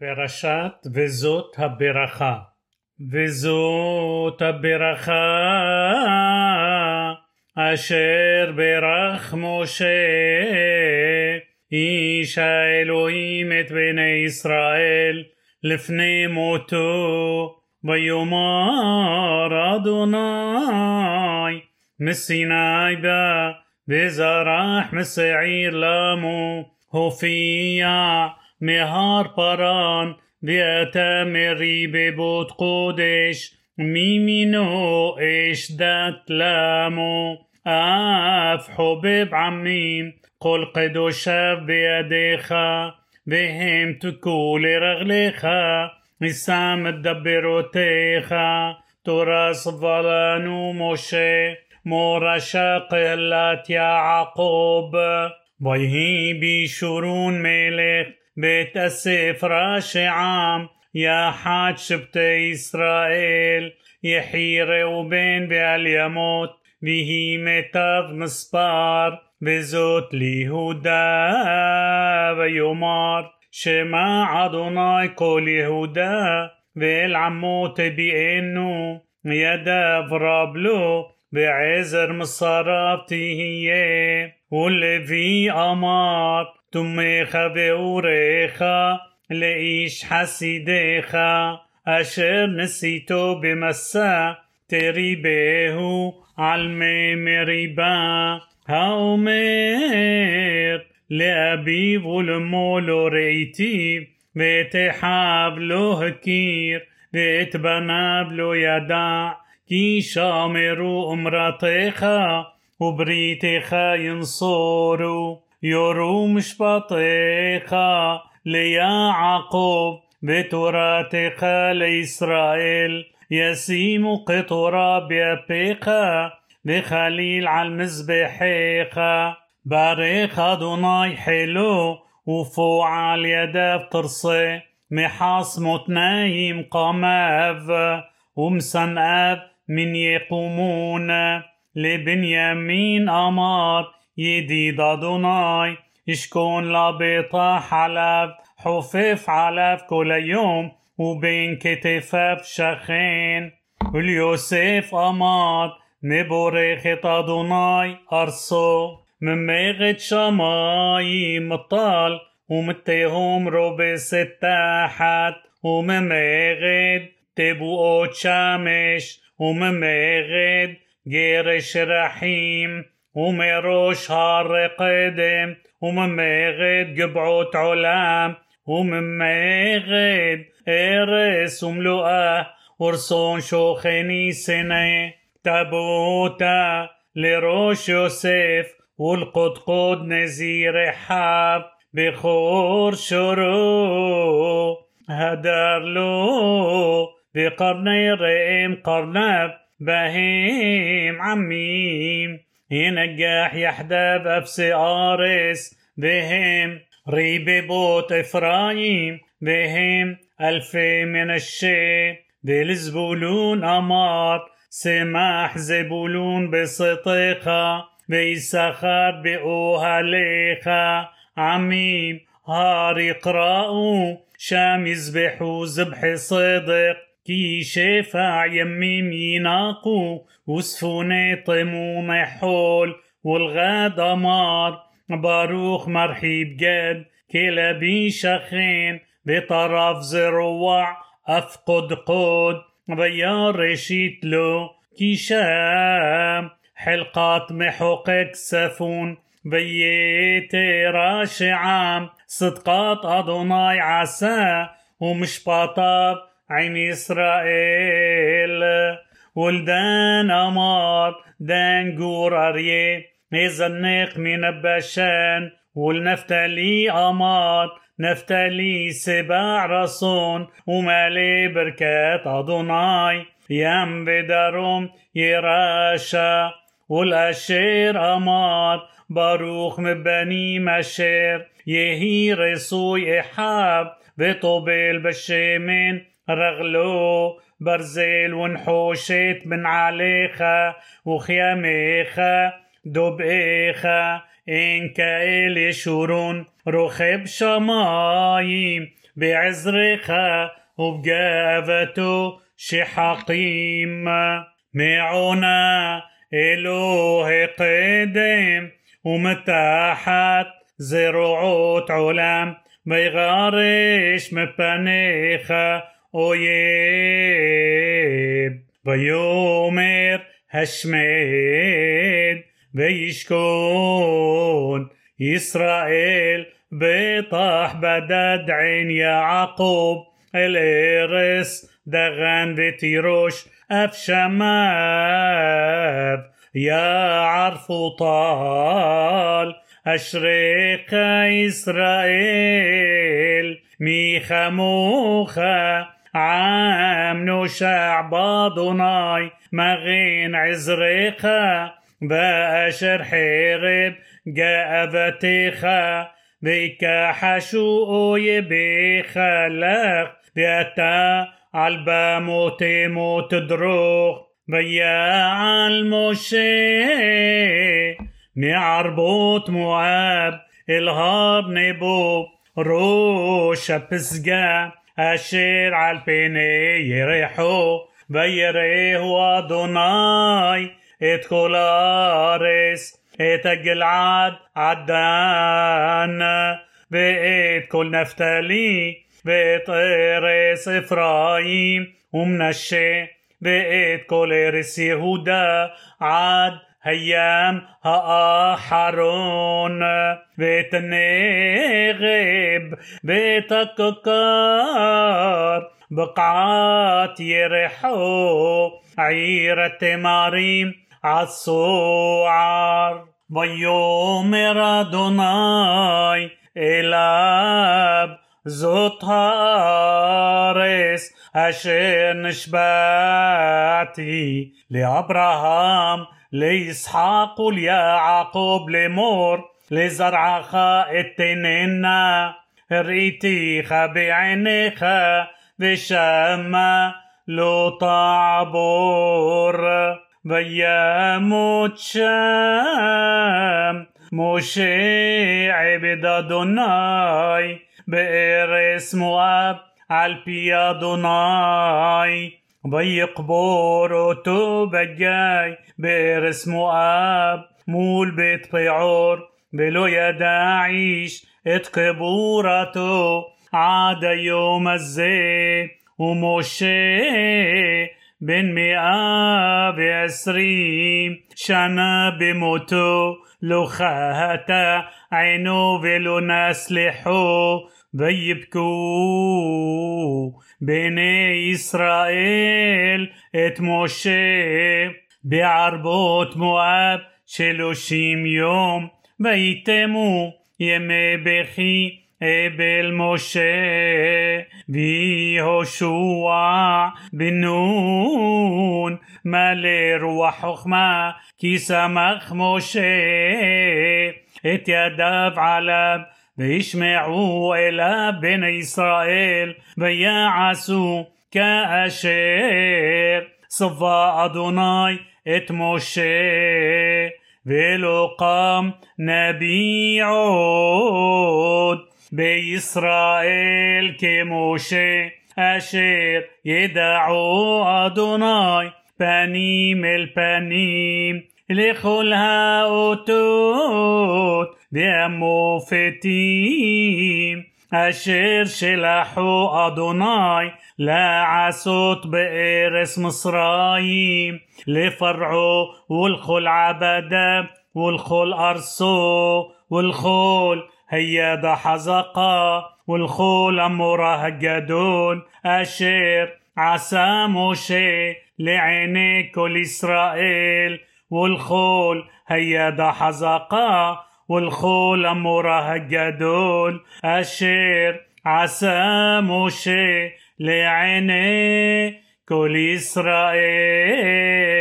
פרשת וזאת הברכה. וזאת הברכה אשר ברך משה איש האלוהים את בני ישראל לפני מותו ויאמר אדוני מסיני בא וזרח משעיר למו הופיע مهار پران بیت مری به بود قدش میمینو اش دت لامو آف حبيب عمیم قل قدوشا بيديخ بهم تكول رغليخ السام تدبروتيخ تراس مورش وموشي یا شاقلات يعقوب ويهي بشرون ملك ויהי בישורון מלך בית הספר שעם יחד שבטי ישראל יחי ראובן ועל ימות ויהי מיטב מספר וזאת ליהודה ויאמר שמע אדוני כל יהודה ואל עמו תביאנו ידיו רב לו בעזר מסריו תהיה ולוי אמר תומך ואורך לאיש חסידיך אשר נסיתו במסע תריבהו על מי מריבה האומר לאביו ולמו לא ראיתיו ואת אחיו לא הכיר ואת בניו לא ידע כי שמרו אמרתך ובריתך يروم شبطيخ ليعقوب بتراتيخا لإسرائيل يسيم قطرة بيبيخا بخليل على المزبحيخا باريخا دوناي حلو وفو على يداف ترصي محاص متنايم قماف ومسنقف من يقومون. لبنيامين أمار يديد أدوناي يشكون لبيطة حلب حفف علف كل يوم وبين كتفاف شخين واليوسف أمر מבורכת אדוני ארצו, ממרד שמיים מטל, ומתהום רובסת תחת, וממרד תבואות שמש, וממרד גרש רחים, ومروش هار قدم ومميغد قبعوت علام ومميغد إرس وملؤه ورصون شوخني سنة تابوتا لروش يوسف والقدقود نزير حاب بخور شرو هدر له بقرني رئيم قرنب بهيم عميم ينجح يحدى بأبسي آرس بهم ريب بوت إفرايم بهم ألف من الشي. بلزبولون أمار سماح زبولون بصطيقة بيسخر بأوهليخة عميم هار يقرأوا شام يذبحوا ذبح صدق كي شافع يمي ميناقو وسفوني طمو محول والغادة مار باروخ مرحيب جد كلابي شخين بطرف زروع أفقد قود بيار شيتلو كي شام حلقات محوقك سفون بيتي راشعام صدقات أدوناي عسى ومش بطاب عين إسرائيل ولدان أمار دان جور أريه يزنق من البشان والنفتالي أمار نفتالي سباع رصون ومالي بركات أدوناي يم بدروم يراشا والأشير أمار باروخ مبني مشير يهي رسوي إحاب بطبل بالشمن رغلو برزيل ونحوشت من عليخا وخياميخا دبئيخا إن كايلي شورون رخب شمايم بعزرخا وبجافتو شحقيم معونا إلوه قدم ومتاحت زروعوت علام بيغارش مبانيخا אויב ויאמר השמד וישכון ישראל بطح بدد عين يعقوب الإرس دغن بتيروش أفشماب يا عرف طال أشرق إسرائيل ميخا موخا عام نوشع باضناي مغين عزرقا بأشر حرب جاء بتيخا بك حشو يبيخلق بيتا عالبا موت موت دروخ بيا المشي معربوط مواب إلهاب نبو روش بسجا أشير على يريحو بيريه ودوناي اتكولارس اتجلعد عدان بقيت كل نفتالي بقيت ارس إفرايم ومنشي بقيت كل ارس يهودا عاد הים האחרון, ואת הנגב, ואת הכיכר, בקעת ירחו, עיר התמרים, الصوعر ויאמר אדוני אליו זאת הארץ אשר נשבעתי לאברהם לישחק וליעקב לאמור לזרעך אתננה ראיתיך בעיניך ושמה לא תעבור וימות שם משה עבד אדוני בארץ מואב על פי אדוני بي قبور تو جاي بيرس مؤاب آب مول بيت بيعور بلو يا داعيش اتقبوراتو عاد يوم الزي وموشي بن مئة بعشرين شنا بموتو لو خاتا عينو ولو ناس لحو ויבכו בני ישראל את משה בערבות מואב שלושים יום ויתמו ימי בכי אבל משה ויהושע בן נון מלא רוח חוכמה כי סמך משה את ידיו עליו וישמעו אליו בני ישראל ויעשו כאשר צבא אדוני את משה ולא קם נביא עוד בישראל כמשה אשר ידעו אדוני פנים אל פנים לכל האותות והמופתים אשר שלחו אדוני לעשות בארץ מצרים לפרעו ולכל עבדיו ולכל ארצו ולכל היד החזקה ולכל המורה הגדול אשר עשה משה לעיני כל ישראל ולכל היד החזקה والخول أمورها جدول أشير عسى موشي لعيني كل إسرائيل.